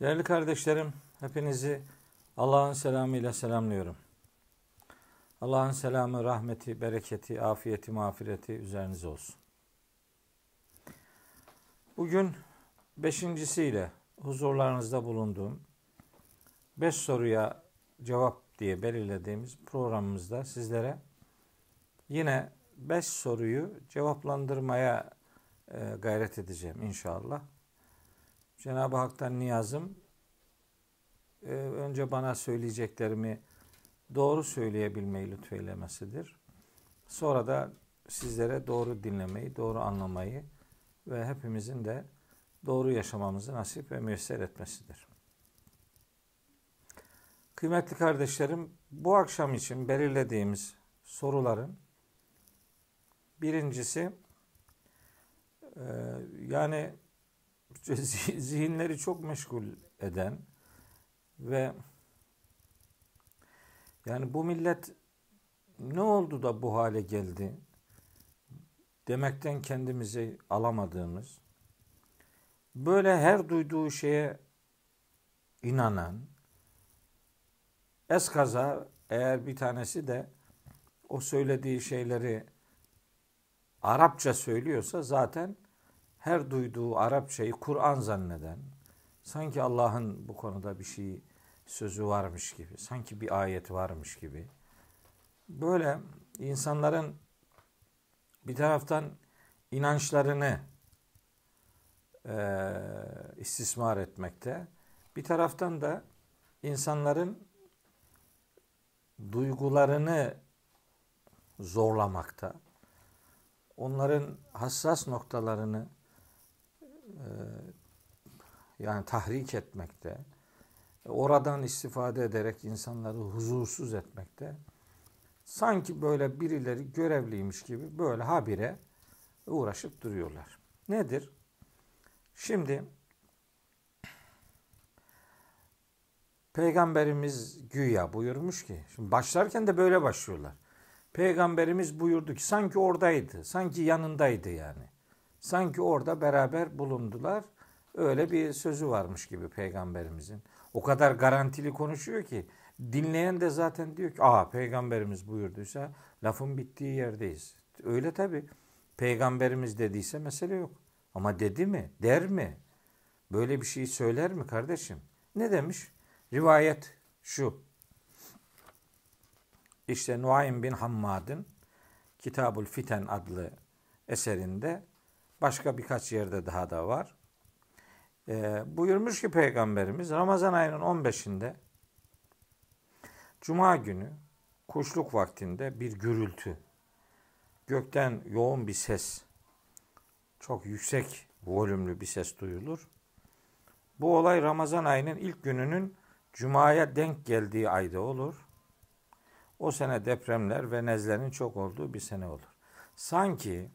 Değerli kardeşlerim, hepinizi Allah'ın selamıyla selamlıyorum. Allah'ın selamı, rahmeti, bereketi, afiyeti, mağfireti üzerinize olsun. Bugün beşincisiyle huzurlarınızda bulunduğum beş soruya cevap diye belirlediğimiz programımızda sizlere yine beş soruyu cevaplandırmaya e, gayret edeceğim inşallah. Cenab-ı Hak'tan niyazım e, önce bana söyleyeceklerimi doğru söyleyebilmeyi lütfeylemesidir. Sonra da sizlere doğru dinlemeyi, doğru anlamayı ve hepimizin de doğru yaşamamızı nasip ve müyesser etmesidir. Kıymetli kardeşlerim, bu akşam için belirlediğimiz soruların birincisi e, yani zihinleri çok meşgul eden ve yani bu millet ne oldu da bu hale geldi demekten kendimizi alamadığımız böyle her duyduğu şeye inanan eskaza eğer bir tanesi de o söylediği şeyleri Arapça söylüyorsa zaten her duyduğu Arapçayı Kur'an zanneden, sanki Allah'ın bu konuda bir şey sözü varmış gibi, sanki bir ayet varmış gibi. Böyle insanların bir taraftan inançlarını e, istismar etmekte, bir taraftan da insanların duygularını zorlamakta, onların hassas noktalarını yani tahrik etmekte, oradan istifade ederek insanları huzursuz etmekte, sanki böyle birileri görevliymiş gibi böyle habire uğraşıp duruyorlar. Nedir? Şimdi Peygamberimiz güya buyurmuş ki, şimdi başlarken de böyle başlıyorlar. Peygamberimiz buyurdu ki sanki oradaydı, sanki yanındaydı yani. Sanki orada beraber bulundular. Öyle bir sözü varmış gibi peygamberimizin. O kadar garantili konuşuyor ki dinleyen de zaten diyor ki aa peygamberimiz buyurduysa lafın bittiği yerdeyiz. Öyle tabi. Peygamberimiz dediyse mesele yok. Ama dedi mi? Der mi? Böyle bir şey söyler mi kardeşim? Ne demiş? Rivayet şu. İşte Nuaym bin Hammad'ın Kitabul Fiten adlı eserinde başka birkaç yerde daha da var. E, buyurmuş ki Peygamberimiz Ramazan ayının 15'inde Cuma günü kuşluk vaktinde bir gürültü, gökten yoğun bir ses, çok yüksek volümlü bir ses duyulur. Bu olay Ramazan ayının ilk gününün Cuma'ya denk geldiği ayda olur. O sene depremler ve nezlerin çok olduğu bir sene olur. Sanki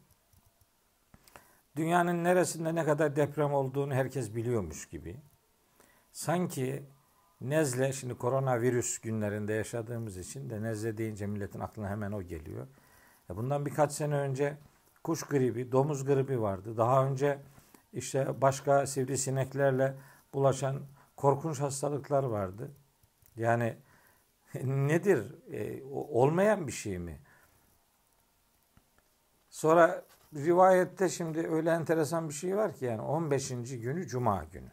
dünyanın neresinde ne kadar deprem olduğunu herkes biliyormuş gibi. Sanki nezle, şimdi koronavirüs günlerinde yaşadığımız için de nezle deyince milletin aklına hemen o geliyor. E, bundan birkaç sene önce kuş gribi, domuz gribi vardı. Daha önce işte başka sivrisineklerle bulaşan korkunç hastalıklar vardı. Yani nedir? E, olmayan bir şey mi? Sonra rivayette şimdi öyle enteresan bir şey var ki yani 15. günü cuma günü.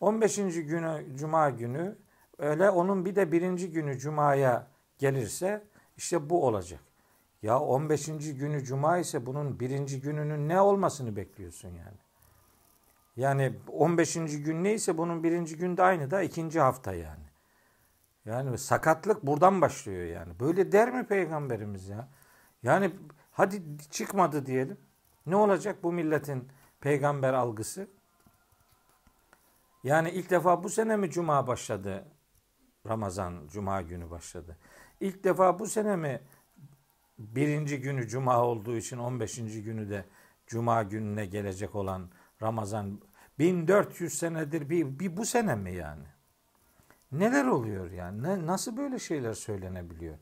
15. günü cuma günü öyle onun bir de birinci günü cumaya gelirse işte bu olacak. Ya 15. günü cuma ise bunun birinci gününün ne olmasını bekliyorsun yani. Yani 15. gün neyse bunun birinci günde aynı da ikinci hafta yani. Yani sakatlık buradan başlıyor yani. Böyle der mi peygamberimiz ya? Yani hadi çıkmadı diyelim. Ne olacak bu milletin peygamber algısı? Yani ilk defa bu sene mi cuma başladı? Ramazan cuma günü başladı. İlk defa bu sene mi birinci günü cuma olduğu için 15. günü de cuma gününe gelecek olan Ramazan 1400 senedir bir, bir bu sene mi yani? Neler oluyor yani? Ne, nasıl böyle şeyler söylenebiliyor?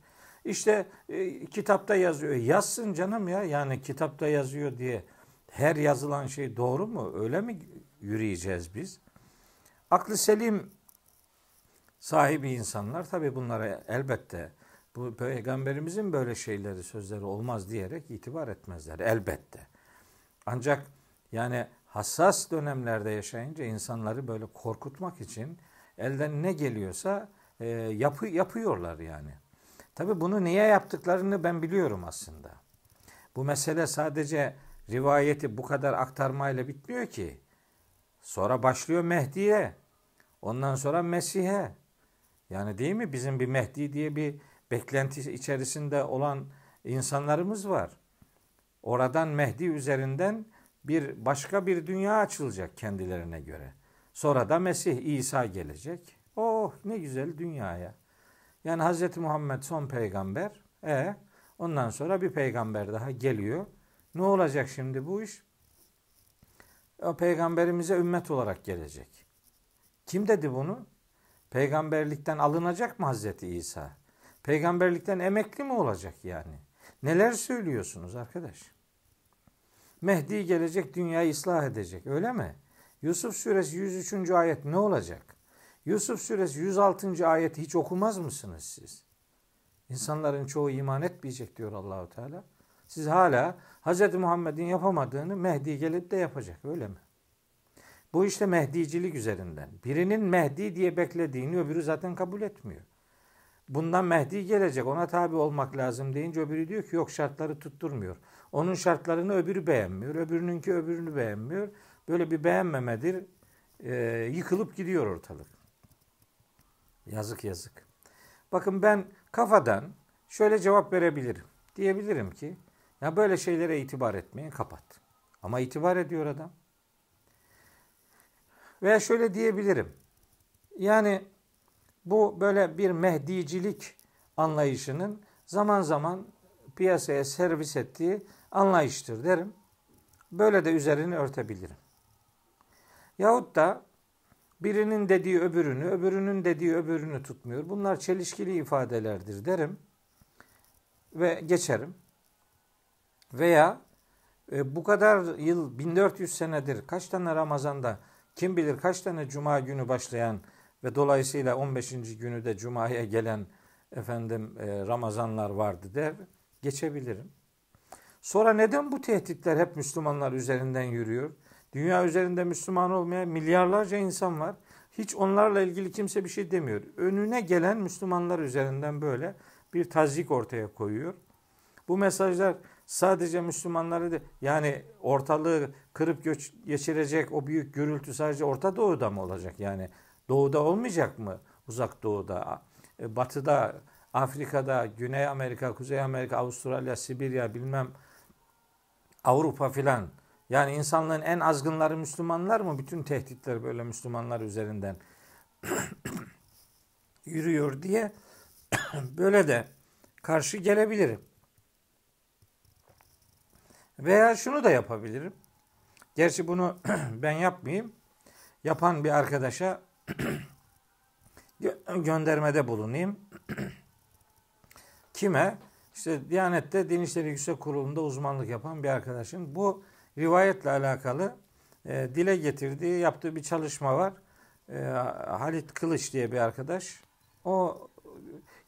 İşte e, kitapta yazıyor. Yazsın canım ya. Yani kitapta yazıyor diye her yazılan şey doğru mu? Öyle mi yürüyeceğiz biz? aklı selim sahibi insanlar tabi bunlara elbette bu peygamberimizin böyle şeyleri sözleri olmaz diyerek itibar etmezler elbette. Ancak yani hassas dönemlerde yaşayınca insanları böyle korkutmak için elden ne geliyorsa e, yapı yapıyorlar yani. Tabi bunu niye yaptıklarını ben biliyorum aslında. Bu mesele sadece rivayeti bu kadar aktarmayla bitmiyor ki. Sonra başlıyor Mehdi'ye. Ondan sonra Mesih'e. Yani değil mi? Bizim bir Mehdi diye bir beklenti içerisinde olan insanlarımız var. Oradan Mehdi üzerinden bir başka bir dünya açılacak kendilerine göre. Sonra da Mesih İsa gelecek. Oh ne güzel dünyaya. Yani Hz. Muhammed son peygamber. E ondan sonra bir peygamber daha geliyor. Ne olacak şimdi bu iş? O peygamberimize ümmet olarak gelecek. Kim dedi bunu? Peygamberlikten alınacak mı Hazreti İsa? Peygamberlikten emekli mi olacak yani? Neler söylüyorsunuz arkadaş? Mehdi gelecek dünyayı ıslah edecek öyle mi? Yusuf suresi 103. ayet ne olacak? Yusuf suresi 106. ayeti hiç okumaz mısınız siz? İnsanların çoğu iman etmeyecek diyor Allahu Teala. Siz hala Hz. Muhammed'in yapamadığını Mehdi gelip de yapacak öyle mi? Bu işte Mehdicilik üzerinden. Birinin Mehdi diye beklediğini öbürü zaten kabul etmiyor. Bundan Mehdi gelecek ona tabi olmak lazım deyince öbürü diyor ki yok şartları tutturmuyor. Onun şartlarını öbürü beğenmiyor. Öbürününki öbürünü beğenmiyor. Böyle bir beğenmemedir. E, yıkılıp gidiyor ortalık. Yazık yazık. Bakın ben kafadan şöyle cevap verebilirim. Diyebilirim ki ya böyle şeylere itibar etmeyin kapat. Ama itibar ediyor adam. Veya şöyle diyebilirim. Yani bu böyle bir mehdicilik anlayışının zaman zaman piyasaya servis ettiği anlayıştır derim. Böyle de üzerini örtebilirim. Yahut da birinin dediği öbürünü, öbürünün dediği öbürünü tutmuyor. Bunlar çelişkili ifadelerdir derim ve geçerim. Veya e, bu kadar yıl 1400 senedir kaç tane Ramazan'da kim bilir kaç tane cuma günü başlayan ve dolayısıyla 15. günü de cumaya gelen efendim e, Ramazanlar vardı der geçebilirim. Sonra neden bu tehditler hep Müslümanlar üzerinden yürüyor? Dünya üzerinde Müslüman olmayan milyarlarca insan var. Hiç onlarla ilgili kimse bir şey demiyor. Önüne gelen Müslümanlar üzerinden böyle bir tazik ortaya koyuyor. Bu mesajlar sadece Müslümanları da yani ortalığı kırıp göç, geçirecek o büyük gürültü sadece Orta Doğu'da mı olacak? Yani Doğu'da olmayacak mı? Uzak Doğu'da, e, Batı'da, Afrika'da, Güney Amerika, Kuzey Amerika, Avustralya, Sibirya bilmem Avrupa filan. Yani insanlığın en azgınları Müslümanlar mı? Bütün tehditler böyle Müslümanlar üzerinden yürüyor diye böyle de karşı gelebilirim. Veya şunu da yapabilirim. Gerçi bunu ben yapmayayım. Yapan bir arkadaşa göndermede bulunayım. Kime? İşte Diyanet'te Din İşleri Yüksek Kurulu'nda uzmanlık yapan bir arkadaşın bu rivayetle alakalı e, dile getirdiği, yaptığı bir çalışma var. E, Halit Kılıç diye bir arkadaş. O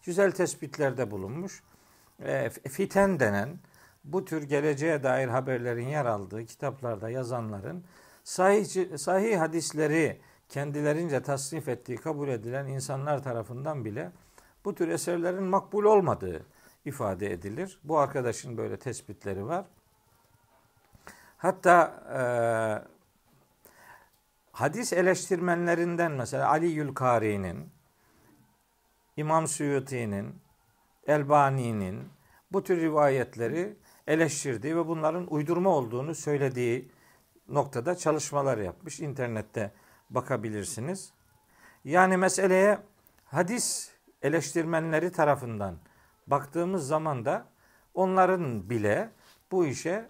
güzel tespitlerde bulunmuş. E, fiten denen bu tür geleceğe dair haberlerin yer aldığı kitaplarda yazanların sahih, sahih hadisleri kendilerince tasnif ettiği kabul edilen insanlar tarafından bile bu tür eserlerin makbul olmadığı ifade edilir. Bu arkadaşın böyle tespitleri var. Hatta e, hadis eleştirmenlerinden mesela Ali Yülkari'nin, İmam Suyuti'nin, Elbani'nin bu tür rivayetleri eleştirdiği ve bunların uydurma olduğunu söylediği noktada çalışmalar yapmış. İnternette bakabilirsiniz. Yani meseleye hadis eleştirmenleri tarafından baktığımız zaman da onların bile bu işe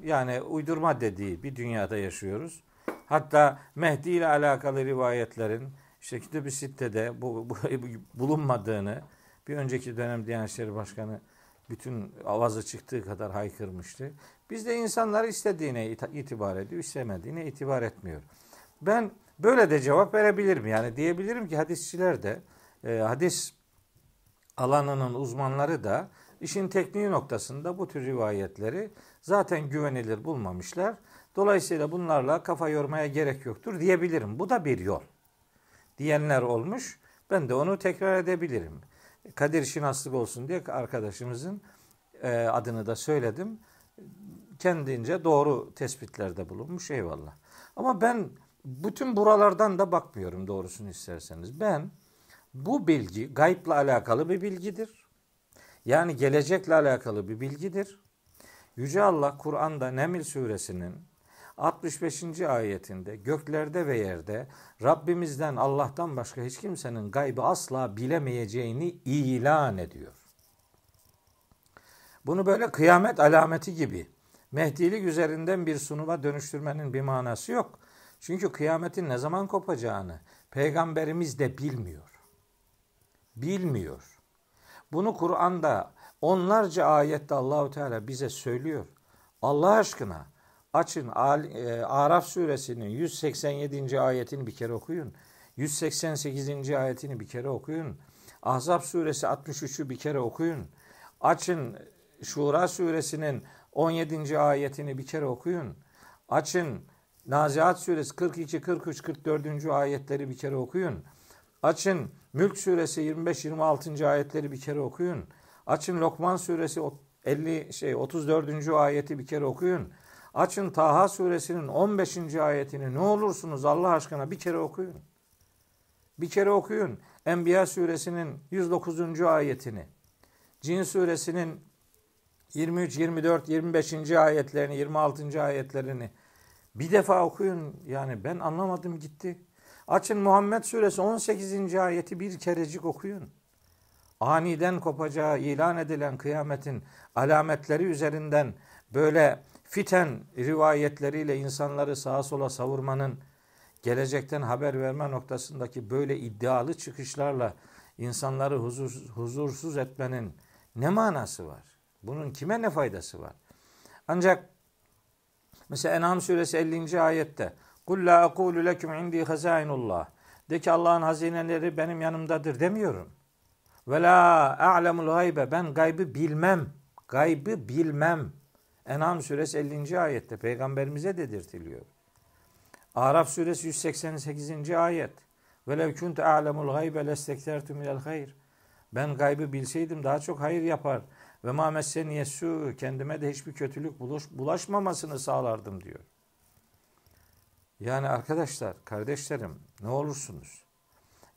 yani uydurma dediği bir dünyada yaşıyoruz. Hatta Mehdi ile alakalı rivayetlerin işte Kitab-ı Sitte'de bu, bu, bulunmadığını bir önceki dönem Diyanet İşleri Başkanı bütün avazı çıktığı kadar haykırmıştı. Biz de insanlar istediğine itibar ediyor, istemediğine itibar etmiyor. Ben böyle de cevap verebilirim. Yani diyebilirim ki hadisçiler de e, hadis alanının uzmanları da işin tekniği noktasında bu tür rivayetleri zaten güvenilir bulmamışlar. Dolayısıyla bunlarla kafa yormaya gerek yoktur diyebilirim. Bu da bir yol. Diyenler olmuş. Ben de onu tekrar edebilirim. Kadir şinaslık olsun diye arkadaşımızın e, adını da söyledim. Kendince doğru tespitlerde bulunmuş eyvallah. Ama ben bütün buralardan da bakmıyorum doğrusunu isterseniz. Ben bu bilgi gayipla alakalı bir bilgidir. Yani gelecekle alakalı bir bilgidir. Yüce Allah Kur'an'da Neml suresinin 65. ayetinde göklerde ve yerde Rabbimizden Allah'tan başka hiç kimsenin gaybı asla bilemeyeceğini ilan ediyor. Bunu böyle kıyamet alameti gibi Mehdilik üzerinden bir sunuma dönüştürmenin bir manası yok. Çünkü kıyametin ne zaman kopacağını peygamberimiz de bilmiyor. Bilmiyor. Bunu Kur'an'da onlarca ayette Allahu Teala bize söylüyor. Allah aşkına açın e, Araf suresinin 187. ayetini bir kere okuyun. 188. ayetini bir kere okuyun. Ahzab suresi 63'ü bir kere okuyun. Açın Şura suresinin 17. ayetini bir kere okuyun. Açın Nazihat suresi 42, 43, 44. ayetleri bir kere okuyun. Açın Mülk suresi 25, 26. ayetleri bir kere okuyun. Açın Lokman suresi 50 şey 34. ayeti bir kere okuyun. Açın Taha suresinin 15. ayetini ne olursunuz Allah aşkına bir kere okuyun. Bir kere okuyun. Enbiya suresinin 109. ayetini. Cin suresinin 23, 24, 25. ayetlerini, 26. ayetlerini bir defa okuyun. Yani ben anlamadım gitti. Açın Muhammed Suresi 18. ayeti bir kerecik okuyun. Aniden kopacağı ilan edilen kıyametin alametleri üzerinden böyle fiten rivayetleriyle insanları sağa sola savurmanın gelecekten haber verme noktasındaki böyle iddialı çıkışlarla insanları huzur, huzursuz etmenin ne manası var? Bunun kime ne faydası var? Ancak mesela En'am suresi 50. ayette Kul la aqulu lekum indi hazainullah. De ki Allah'ın hazineleri benim yanımdadır demiyorum. Ve la a'lemul gaybe. Ben gaybı bilmem. Gaybı bilmem. En'am suresi 50. ayette peygamberimize dedirtiliyor. Araf suresi 188. ayet. Ve lev kuntu a'lemul gaybe lestektertu minel hayr. Ben gaybı bilseydim daha çok hayır yapar. Ve ma messeni su kendime de hiçbir kötülük bulaş, bulaşmamasını sağlardım diyor. Yani arkadaşlar, kardeşlerim ne olursunuz.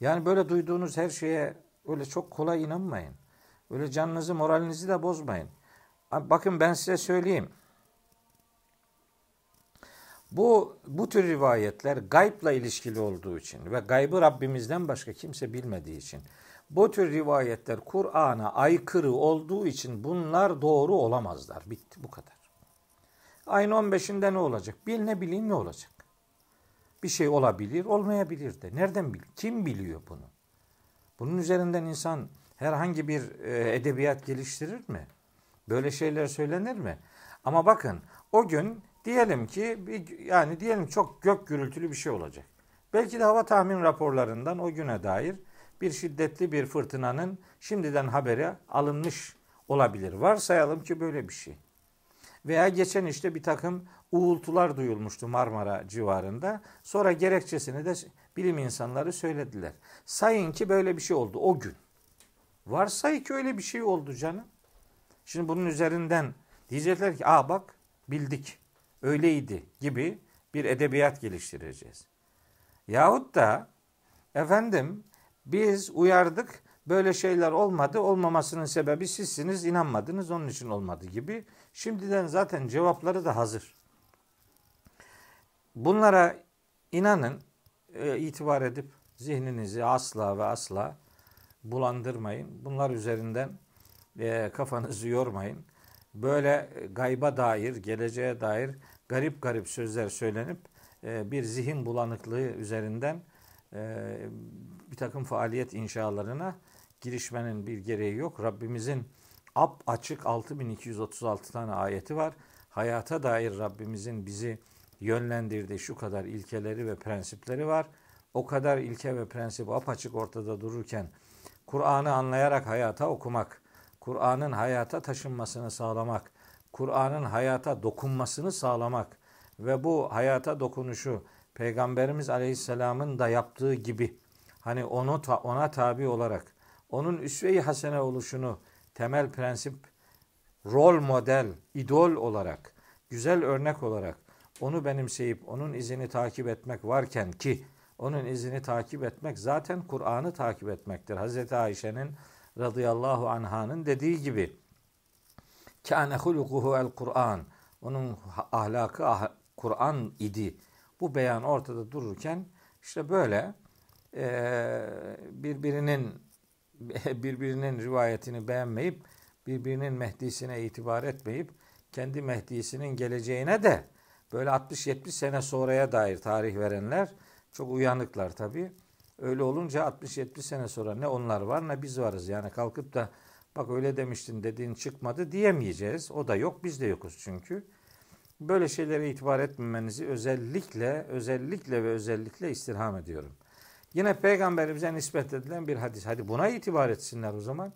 Yani böyle duyduğunuz her şeye öyle çok kolay inanmayın. Öyle canınızı, moralinizi de bozmayın. Bakın ben size söyleyeyim. Bu bu tür rivayetler gaybla ilişkili olduğu için ve gaybı Rabbimizden başka kimse bilmediği için bu tür rivayetler Kur'an'a aykırı olduğu için bunlar doğru olamazlar. Bitti bu kadar. Ayın 15'inde ne olacak? Bil ne bileyim ne olacak? Bir şey olabilir, olmayabilir de. Nereden bil? Kim biliyor bunu? Bunun üzerinden insan herhangi bir e, edebiyat geliştirir mi? Böyle şeyler söylenir mi? Ama bakın o gün diyelim ki bir, yani diyelim çok gök gürültülü bir şey olacak. Belki de hava tahmin raporlarından o güne dair bir şiddetli bir fırtınanın şimdiden haberi alınmış olabilir. Varsayalım ki böyle bir şey. Veya geçen işte bir takım uğultular duyulmuştu Marmara civarında. Sonra gerekçesini de bilim insanları söylediler. Sayın ki böyle bir şey oldu o gün. Varsay ki öyle bir şey oldu canım. Şimdi bunun üzerinden diyecekler ki aa bak bildik öyleydi gibi bir edebiyat geliştireceğiz. Yahut da efendim biz uyardık böyle şeyler olmadı olmamasının sebebi sizsiniz inanmadınız onun için olmadı gibi. Şimdiden zaten cevapları da hazır. Bunlara inanın e, itibar edip zihninizi asla ve asla bulandırmayın. Bunlar üzerinden e, kafanızı yormayın. Böyle gayba dair, geleceğe dair garip garip sözler söylenip e, bir zihin bulanıklığı üzerinden bir takım faaliyet inşalarına girişmenin bir gereği yok. Rabbimizin ap açık 6236 tane ayeti var. Hayata dair Rabbimizin bizi yönlendirdiği şu kadar ilkeleri ve prensipleri var. O kadar ilke ve prensip apaçık ortada dururken Kur'an'ı anlayarak hayata okumak, Kur'an'ın hayata taşınmasını sağlamak, Kur'an'ın hayata dokunmasını sağlamak ve bu hayata dokunuşu Peygamberimiz Aleyhisselam'ın da yaptığı gibi hani onu ona tabi olarak onun üsve-i hasene oluşunu temel prensip rol model, idol olarak, güzel örnek olarak onu benimseyip onun izini takip etmek varken ki onun izini takip etmek zaten Kur'an'ı takip etmektir. Hazreti Ayşe'nin radıyallahu anhanın dediği gibi kâne hulukuhu el Kur'an onun ahlakı ah, Kur'an idi. Bu beyan ortada dururken işte böyle birbirinin birbirinin rivayetini beğenmeyip birbirinin Mehdi'sine itibar etmeyip kendi Mehdi'sinin geleceğine de böyle 60-70 sene sonraya dair tarih verenler çok uyanıklar tabi. Öyle olunca 60-70 sene sonra ne onlar var ne biz varız. Yani kalkıp da bak öyle demiştin dediğin çıkmadı diyemeyeceğiz. O da yok biz de yokuz çünkü. Böyle şeylere itibar etmemenizi özellikle özellikle ve özellikle istirham ediyorum. Yine peygamberimize nispet edilen bir hadis. Hadi buna itibar etsinler o zaman.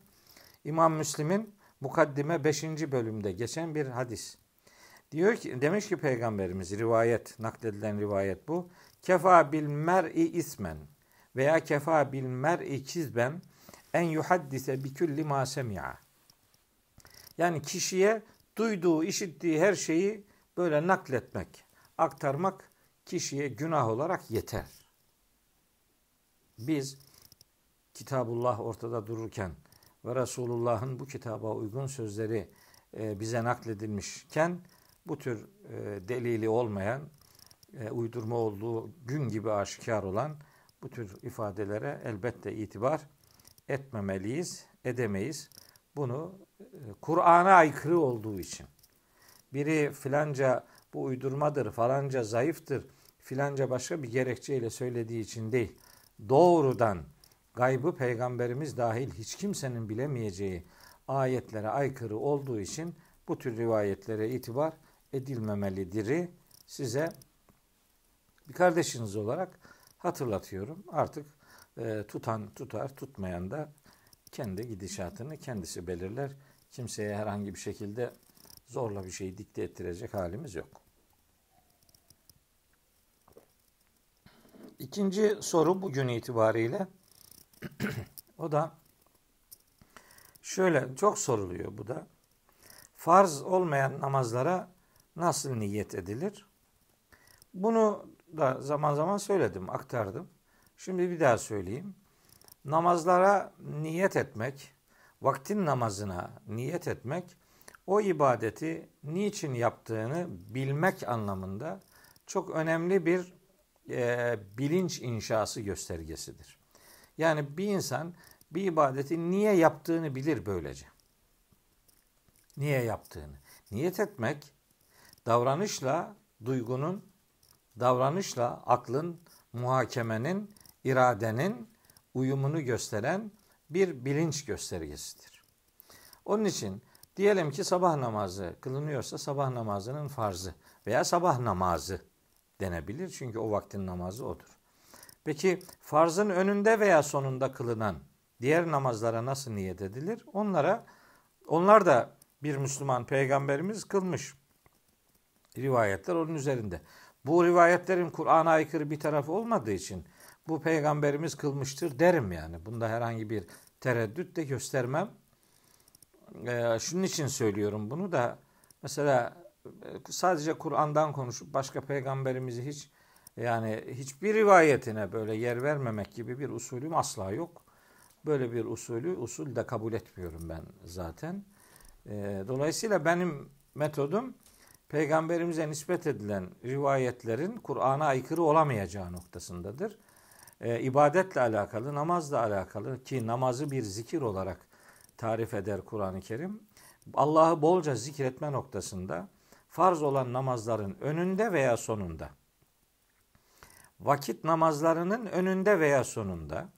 İmam Müslim'in mukaddime 5. bölümde geçen bir hadis. Diyor ki demiş ki peygamberimiz rivayet nakledilen rivayet bu. Kefa bil mer'i ismen veya kefa bil mer'i kizben en yuhaddise bi kulli ma semi'a. Yani kişiye duyduğu, işittiği her şeyi böyle nakletmek, aktarmak kişiye günah olarak yeter. Biz Kitabullah ortada dururken ve Resulullah'ın bu kitaba uygun sözleri e, bize nakledilmişken bu tür e, delili olmayan, e, uydurma olduğu gün gibi aşikar olan bu tür ifadelere elbette itibar etmemeliyiz, edemeyiz. Bunu Kur'an'a aykırı olduğu için. Biri filanca bu uydurmadır, falanca zayıftır, filanca başka bir gerekçeyle söylediği için değil. Doğrudan gaybı peygamberimiz dahil hiç kimsenin bilemeyeceği ayetlere aykırı olduğu için bu tür rivayetlere itibar edilmemelidir. Size bir kardeşiniz olarak hatırlatıyorum. Artık e, tutan tutar, tutmayan da kendi gidişatını kendisi belirler. Kimseye herhangi bir şekilde zorla bir şeyi dikte ettirecek halimiz yok. İkinci soru bugün itibariyle o da şöyle çok soruluyor bu da. Farz olmayan namazlara nasıl niyet edilir? Bunu da zaman zaman söyledim, aktardım. Şimdi bir daha söyleyeyim. Namazlara niyet etmek, vaktin namazına niyet etmek, o ibadeti niçin yaptığını bilmek anlamında çok önemli bir e, bilinç inşası göstergesidir. Yani bir insan bir ibadeti niye yaptığını bilir böylece. Niye yaptığını. Niyet etmek davranışla duygunun, davranışla aklın, muhakemenin, iradenin uyumunu gösteren bir bilinç göstergesidir. Onun için diyelim ki sabah namazı kılınıyorsa sabah namazının farzı veya sabah namazı denebilir. Çünkü o vaktin namazı odur. Peki farzın önünde veya sonunda kılınan diğer namazlara nasıl niyet edilir? Onlara onlar da bir Müslüman peygamberimiz kılmış. Rivayetler onun üzerinde. Bu rivayetlerin Kur'an'a aykırı bir tarafı olmadığı için bu peygamberimiz kılmıştır derim yani. Bunda herhangi bir tereddüt de göstermem. Ee, şunun için söylüyorum bunu da mesela sadece Kur'an'dan konuşup başka peygamberimizi hiç yani hiçbir rivayetine böyle yer vermemek gibi bir usulüm asla yok. Böyle bir usulü usul de kabul etmiyorum ben zaten. Ee, dolayısıyla benim metodum peygamberimize nispet edilen rivayetlerin Kur'an'a aykırı olamayacağı noktasındadır. Ee, ibadetle alakalı, namazla alakalı ki namazı bir zikir olarak tarif eder Kur'an-ı Kerim. Allah'ı bolca zikretme noktasında farz olan namazların önünde veya sonunda. Vakit namazlarının önünde veya sonunda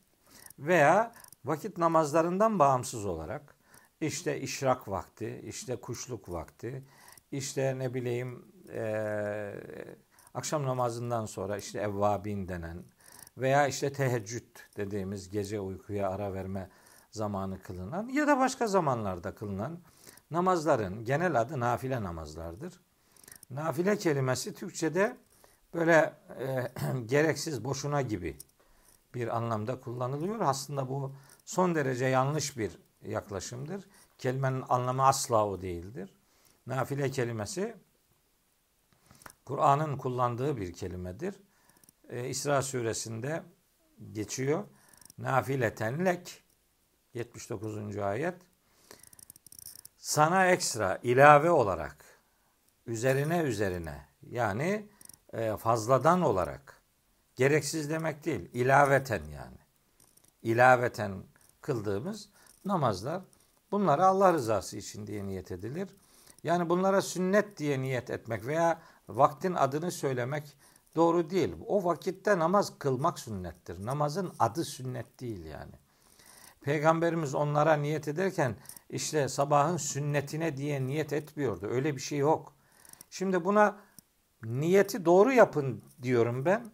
veya vakit namazlarından bağımsız olarak işte işrak vakti, işte kuşluk vakti, işte ne bileyim e, akşam namazından sonra işte evvabin denen veya işte teheccüd dediğimiz gece uykuya ara verme zamanı kılınan ya da başka zamanlarda kılınan namazların genel adı nafile namazlardır. Nafile kelimesi Türkçe'de böyle e, gereksiz, boşuna gibi bir anlamda kullanılıyor. Aslında bu son derece yanlış bir yaklaşımdır. Kelimenin anlamı asla o değildir. Nafile kelimesi Kur'an'ın kullandığı bir kelimedir. Ee, İsra suresinde geçiyor. Nafileten lek 79. ayet. Sana ekstra ilave olarak üzerine üzerine yani e, fazladan olarak gereksiz demek değil ilaveten yani ilaveten kıldığımız namazlar bunlara Allah rızası için diye niyet edilir. Yani bunlara sünnet diye niyet etmek veya vaktin adını söylemek doğru değil. O vakitte namaz kılmak sünnettir. Namazın adı sünnet değil yani. Peygamberimiz onlara niyet ederken işte sabahın sünnetine diye niyet etmiyordu. Öyle bir şey yok. Şimdi buna niyeti doğru yapın diyorum ben.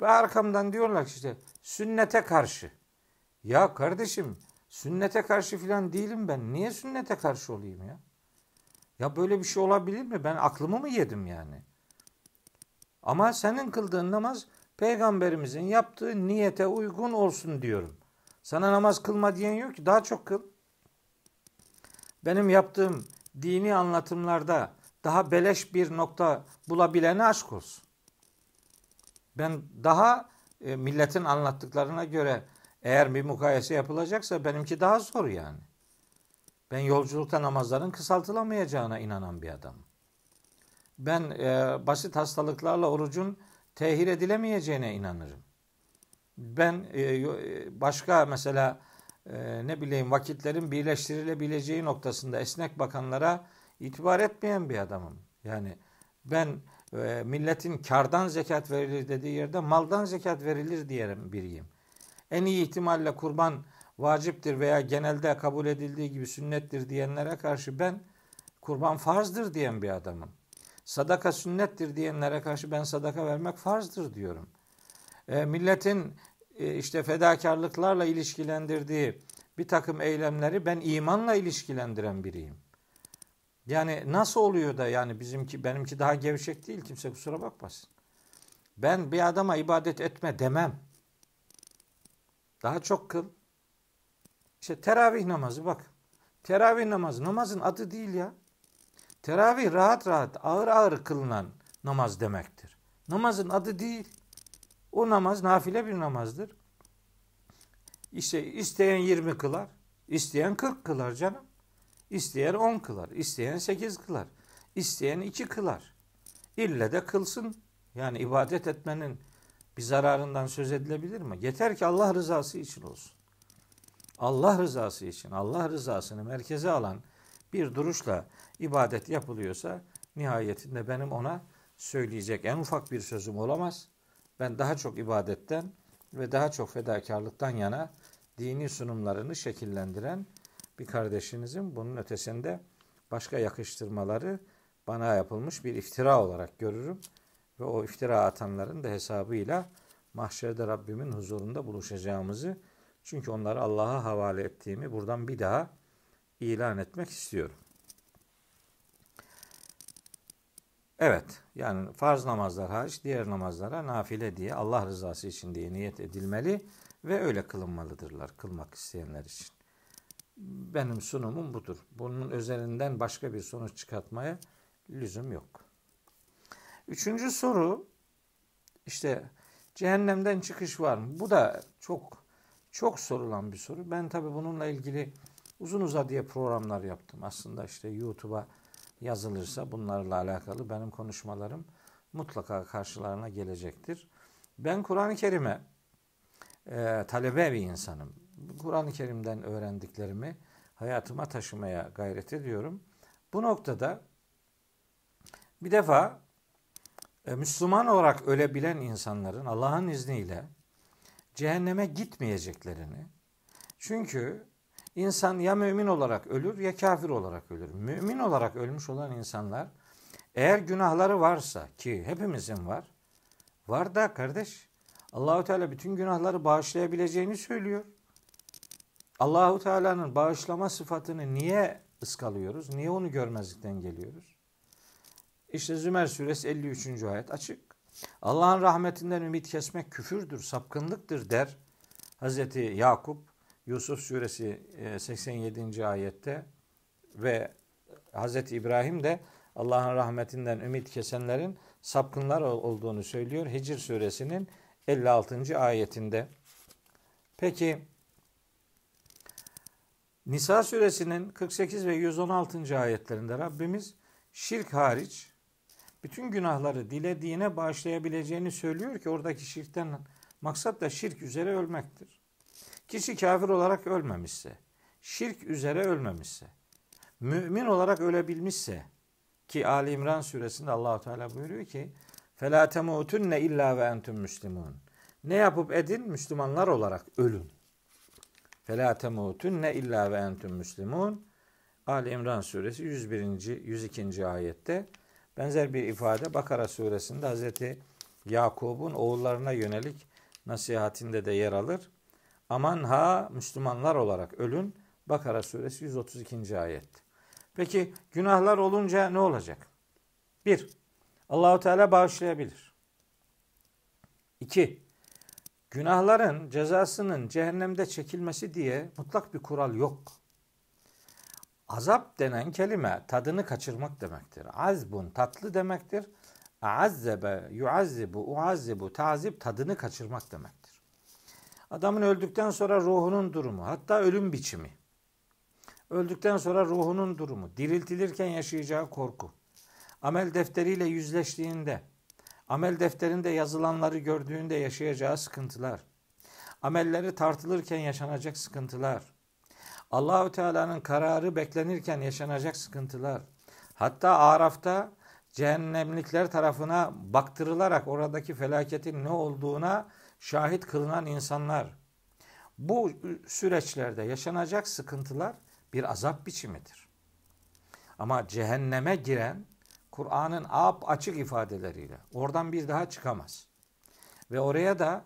Ve arkamdan diyorlar ki işte sünnete karşı. Ya kardeşim sünnete karşı filan değilim ben. Niye sünnete karşı olayım ya? Ya böyle bir şey olabilir mi? Ben aklımı mı yedim yani? Ama senin kıldığın namaz peygamberimizin yaptığı niyete uygun olsun diyorum. Sana namaz kılma diyen yok ki daha çok kıl. Benim yaptığım dini anlatımlarda daha beleş bir nokta bulabilene aşk olsun. Ben daha e, milletin anlattıklarına göre eğer bir mukayese yapılacaksa benimki daha zor yani. Ben yolculukta namazların kısaltılamayacağına inanan bir adamım. Ben e, basit hastalıklarla orucun tehir edilemeyeceğine inanırım. Ben e, başka mesela e, ne bileyim vakitlerin birleştirilebileceği noktasında esnek bakanlara itibar etmeyen bir adamım. Yani ben e, milletin kardan zekat verilir dediği yerde maldan zekat verilir diyelim biriyim. En iyi ihtimalle kurban vaciptir veya genelde kabul edildiği gibi sünnettir diyenlere karşı ben kurban farzdır diyen bir adamım. Sadaka sünnettir diyenlere karşı ben sadaka vermek farzdır diyorum. E, milletin e, işte fedakarlıklarla ilişkilendirdiği bir takım eylemleri ben imanla ilişkilendiren biriyim. Yani nasıl oluyor da yani bizimki benimki daha gevşek değil kimse kusura bakmasın. Ben bir adama ibadet etme demem. Daha çok kıl. İşte teravih namazı bak. Teravih namazı namazın adı değil ya. Teravih rahat rahat ağır ağır kılınan namaz demektir. Namazın adı değil. O namaz nafile bir namazdır. İşte isteyen 20 kılar, isteyen 40 kılar canım. İsteyen 10 kılar, isteyen 8 kılar, isteyen 2 kılar. İlle de kılsın. Yani ibadet etmenin bir zararından söz edilebilir mi? Yeter ki Allah rızası için olsun. Allah rızası için, Allah rızasını merkeze alan bir duruşla ibadet yapılıyorsa nihayetinde benim ona söyleyecek en ufak bir sözüm olamaz. Ben daha çok ibadetten ve daha çok fedakarlıktan yana dini sunumlarını şekillendiren bir kardeşinizin bunun ötesinde başka yakıştırmaları bana yapılmış bir iftira olarak görürüm. Ve o iftira atanların da hesabıyla mahşerde Rabbimin huzurunda buluşacağımızı çünkü onları Allah'a havale ettiğimi buradan bir daha ilan etmek istiyorum. Evet, yani farz namazlar hariç diğer namazlara nafile diye Allah rızası için diye niyet edilmeli ve öyle kılınmalıdırlar kılmak isteyenler için. Benim sunumum budur. Bunun üzerinden başka bir sonuç çıkartmaya lüzum yok. Üçüncü soru işte cehennemden çıkış var mı? Bu da çok çok sorulan bir soru. Ben tabii bununla ilgili uzun uzadıya programlar yaptım. Aslında işte YouTube'a yazılırsa bunlarla alakalı benim konuşmalarım mutlaka karşılarına gelecektir. Ben Kur'an-ı Kerim'e e, talebe bir insanım. Kur'an-ı Kerim'den öğrendiklerimi hayatıma taşımaya gayret ediyorum. Bu noktada bir defa e, Müslüman olarak ölebilen insanların Allah'ın izniyle cehenneme gitmeyeceklerini çünkü insan ya mümin olarak ölür ya kafir olarak ölür. Mümin olarak ölmüş olan insanlar Eğer günahları varsa ki hepimizin var. Var da kardeş Allahu Teala bütün günahları bağışlayabileceğini söylüyor. Allahu Teala'nın bağışlama sıfatını niye ıskalıyoruz? Niye onu görmezlikten geliyoruz? İşte Zümer suresi 53. ayet açık. Allah'ın rahmetinden ümit kesmek küfürdür, sapkınlıktır der Hazreti Yakup Yusuf suresi 87. E, ayette ve Hazreti İbrahim de Allah'ın rahmetinden ümit kesenlerin sapkınlar olduğunu söylüyor. Hicr suresinin 56. ayetinde. Peki Nisa suresinin 48 ve 116. ayetlerinde Rabbimiz şirk hariç bütün günahları dilediğine bağışlayabileceğini söylüyor ki oradaki şirkten maksat da şirk üzere ölmektir. Kişi kafir olarak ölmemişse, şirk üzere ölmemişse, mümin olarak ölebilmişse ki Ali İmran suresinde Allahu Teala buyuruyor ki فَلَا تَمُوتُنَّ illa ve entum müslimun. Ne yapıp edin Müslümanlar olarak ölün. فَلَا تَمُوتُنَّ illa ve entum müslimun. Ali İmran suresi 101. 102. ayette benzer bir ifade Bakara suresinde Hazreti Yakub'un oğullarına yönelik nasihatinde de yer alır. Aman ha Müslümanlar olarak ölün. Bakara suresi 132. ayet. Peki günahlar olunca ne olacak? Bir, Allahu Teala bağışlayabilir. İki, günahların cezasının cehennemde çekilmesi diye mutlak bir kural yok. Azap denen kelime tadını kaçırmak demektir. Azbun tatlı demektir. Azzebe, yuazzibu, uazzibu, tazip tadını kaçırmak demektir. Adamın öldükten sonra ruhunun durumu, hatta ölüm biçimi. Öldükten sonra ruhunun durumu, diriltilirken yaşayacağı korku. Amel defteriyle yüzleştiğinde, amel defterinde yazılanları gördüğünde yaşayacağı sıkıntılar. Amelleri tartılırken yaşanacak sıkıntılar. Allahü Teala'nın kararı beklenirken yaşanacak sıkıntılar. Hatta Araf'ta cehennemlikler tarafına baktırılarak oradaki felaketin ne olduğuna şahit kılınan insanlar. Bu süreçlerde yaşanacak sıkıntılar bir azap biçimidir. Ama cehenneme giren Kur'an'ın ap açık ifadeleriyle oradan bir daha çıkamaz. Ve oraya da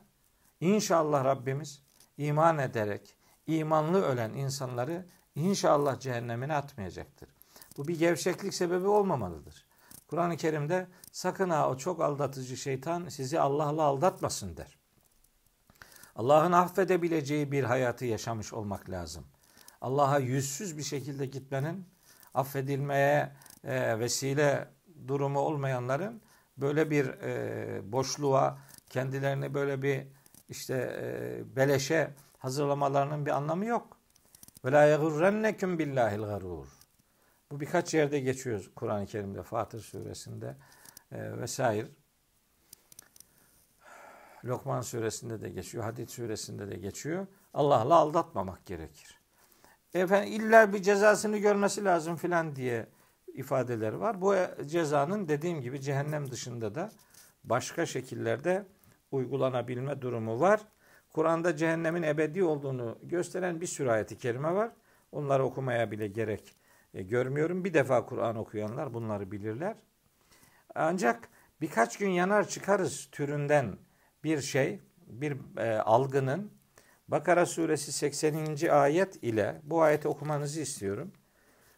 inşallah Rabbimiz iman ederek imanlı ölen insanları inşallah cehennemine atmayacaktır. Bu bir gevşeklik sebebi olmamalıdır. Kur'an-ı Kerim'de sakın ha o çok aldatıcı şeytan sizi Allah'la aldatmasın der. Allah'ın affedebileceği bir hayatı yaşamış olmak lazım. Allah'a yüzsüz bir şekilde gitmenin affedilmeye e, vesile durumu olmayanların böyle bir e, boşluğa kendilerini böyle bir işte e, beleşe hazırlamalarının bir anlamı yok. Ve la yagurrennekum billahil garur. Bu birkaç yerde geçiyor Kur'an-ı Kerim'de, Fatır suresinde e, vesaire. Lokman suresinde de geçiyor, Hadid suresinde de geçiyor. Allah'la aldatmamak gerekir. Efendim illa bir cezasını görmesi lazım filan diye ifadeler var. Bu cezanın dediğim gibi cehennem dışında da başka şekillerde uygulanabilme durumu var. Kur'an'da cehennemin ebedi olduğunu gösteren bir sürü ayeti kerime var. Onları okumaya bile gerek e, görmüyorum. Bir defa Kur'an okuyanlar bunları bilirler. Ancak birkaç gün yanar çıkarız türünden bir şey, bir e, algının Bakara suresi 80. ayet ile bu ayeti okumanızı istiyorum.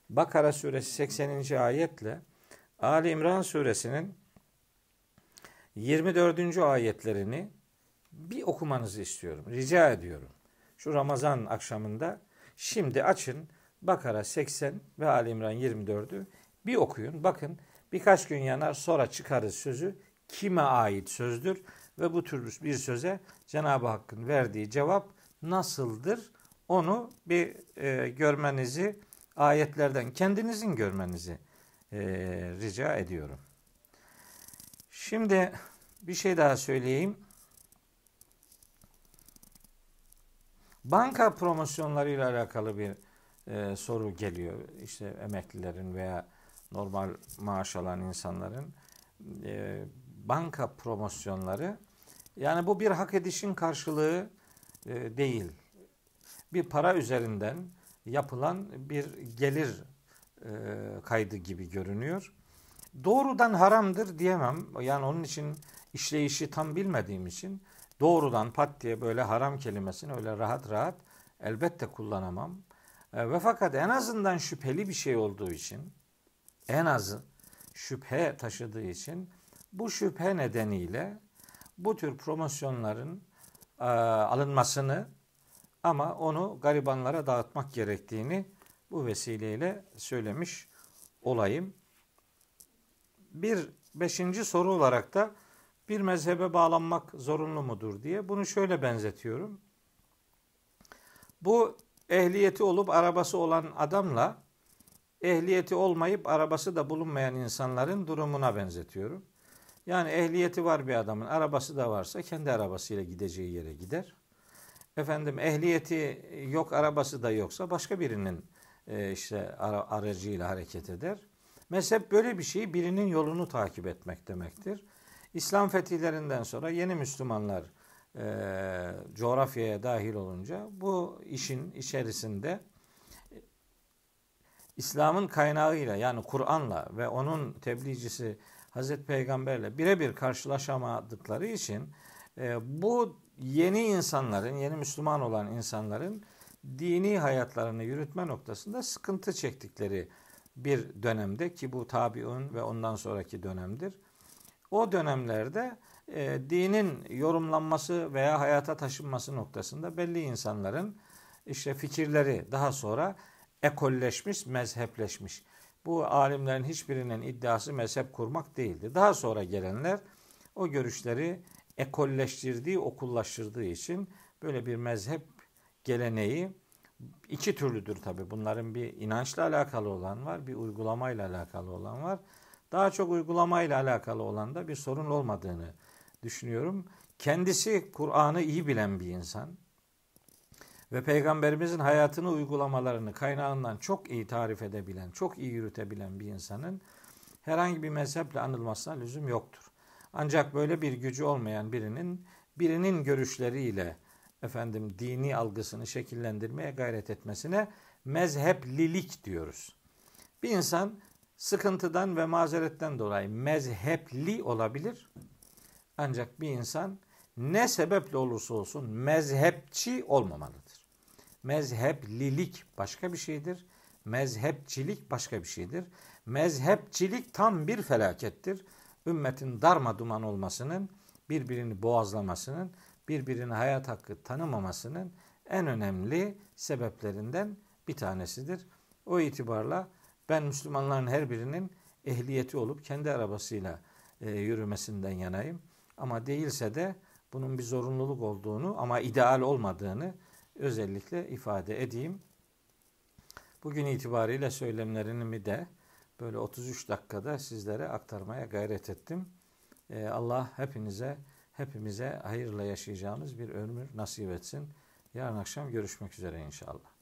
Bakara suresi 80. ayetle Ali İmran suresinin 24. ayetlerini bir okumanızı istiyorum. Rica ediyorum. Şu Ramazan akşamında şimdi açın Bakara 80 ve Ali İmran 24'ü bir okuyun. Bakın birkaç gün yanar sonra çıkarız sözü kime ait sözdür ve bu tür bir söze Cenab-ı Hakk'ın verdiği cevap nasıldır? Onu bir e, görmenizi ayetlerden kendinizin görmenizi e, rica ediyorum. Şimdi bir şey daha söyleyeyim. Banka promosyonları ile alakalı bir e, soru geliyor. İşte emeklilerin veya normal maaş alan insanların e, banka promosyonları yani bu bir hak edişin karşılığı e, değil. Bir para üzerinden yapılan bir gelir e, kaydı gibi görünüyor. doğrudan haramdır diyemem. Yani onun için işleyişi tam bilmediğim için doğrudan pat diye böyle haram kelimesini öyle rahat rahat elbette kullanamam. E, ve fakat en azından şüpheli bir şey olduğu için en azı şüphe taşıdığı için bu şüphe nedeniyle bu tür promosyonların e, alınmasını ama onu garibanlara dağıtmak gerektiğini bu vesileyle söylemiş olayım. Bir beşinci soru olarak da bir mezhebe bağlanmak zorunlu mudur diye bunu şöyle benzetiyorum. Bu ehliyeti olup arabası olan adamla ehliyeti olmayıp arabası da bulunmayan insanların durumuna benzetiyorum. Yani ehliyeti var bir adamın, arabası da varsa kendi arabasıyla gideceği yere gider. Efendim ehliyeti yok, arabası da yoksa başka birinin e, işte aracıyla hareket eder. Mezhep böyle bir şey birinin yolunu takip etmek demektir. İslam fetihlerinden sonra yeni Müslümanlar e, coğrafyaya dahil olunca bu işin içerisinde İslam'ın kaynağıyla yani Kur'an'la ve onun tebliğcisi Hazreti Peygamber'le birebir karşılaşamadıkları için e, bu yeni insanların, yeni Müslüman olan insanların dini hayatlarını yürütme noktasında sıkıntı çektikleri bir dönemde ki bu tabiun ve ondan sonraki dönemdir. O dönemlerde e, dinin yorumlanması veya hayata taşınması noktasında belli insanların işte fikirleri daha sonra ekolleşmiş, mezhepleşmiş. Bu alimlerin hiçbirinin iddiası mezhep kurmak değildi. Daha sonra gelenler o görüşleri ekolleştirdiği, okullaştırdığı için böyle bir mezhep geleneği iki türlüdür tabi. Bunların bir inançla alakalı olan var, bir uygulamayla alakalı olan var. Daha çok uygulamayla alakalı olan da bir sorun olmadığını düşünüyorum. Kendisi Kur'an'ı iyi bilen bir insan ve peygamberimizin hayatını uygulamalarını kaynağından çok iyi tarif edebilen, çok iyi yürütebilen bir insanın herhangi bir mezheple anılmasına lüzum yoktur. Ancak böyle bir gücü olmayan birinin birinin görüşleriyle efendim dini algısını şekillendirmeye gayret etmesine mezheplilik diyoruz. Bir insan sıkıntıdan ve mazeretten dolayı mezhepli olabilir. Ancak bir insan ne sebeple olursa olsun mezhepçi olmamalıdır. Mezheplilik başka bir şeydir. Mezhepçilik başka bir şeydir. Mezhepçilik tam bir felakettir. Ümmetin darma duman olmasının, birbirini boğazlamasının, birbirine hayat hakkı tanımamasının en önemli sebeplerinden bir tanesidir. O itibarla ben Müslümanların her birinin ehliyeti olup kendi arabasıyla e, yürümesinden yanayım. Ama değilse de bunun bir zorunluluk olduğunu ama ideal olmadığını özellikle ifade edeyim. Bugün itibariyle söylemlerimi de böyle 33 dakikada sizlere aktarmaya gayret ettim. Ee, Allah hepinize, hepimize hayırla yaşayacağımız bir ömür nasip etsin. Yarın akşam görüşmek üzere inşallah.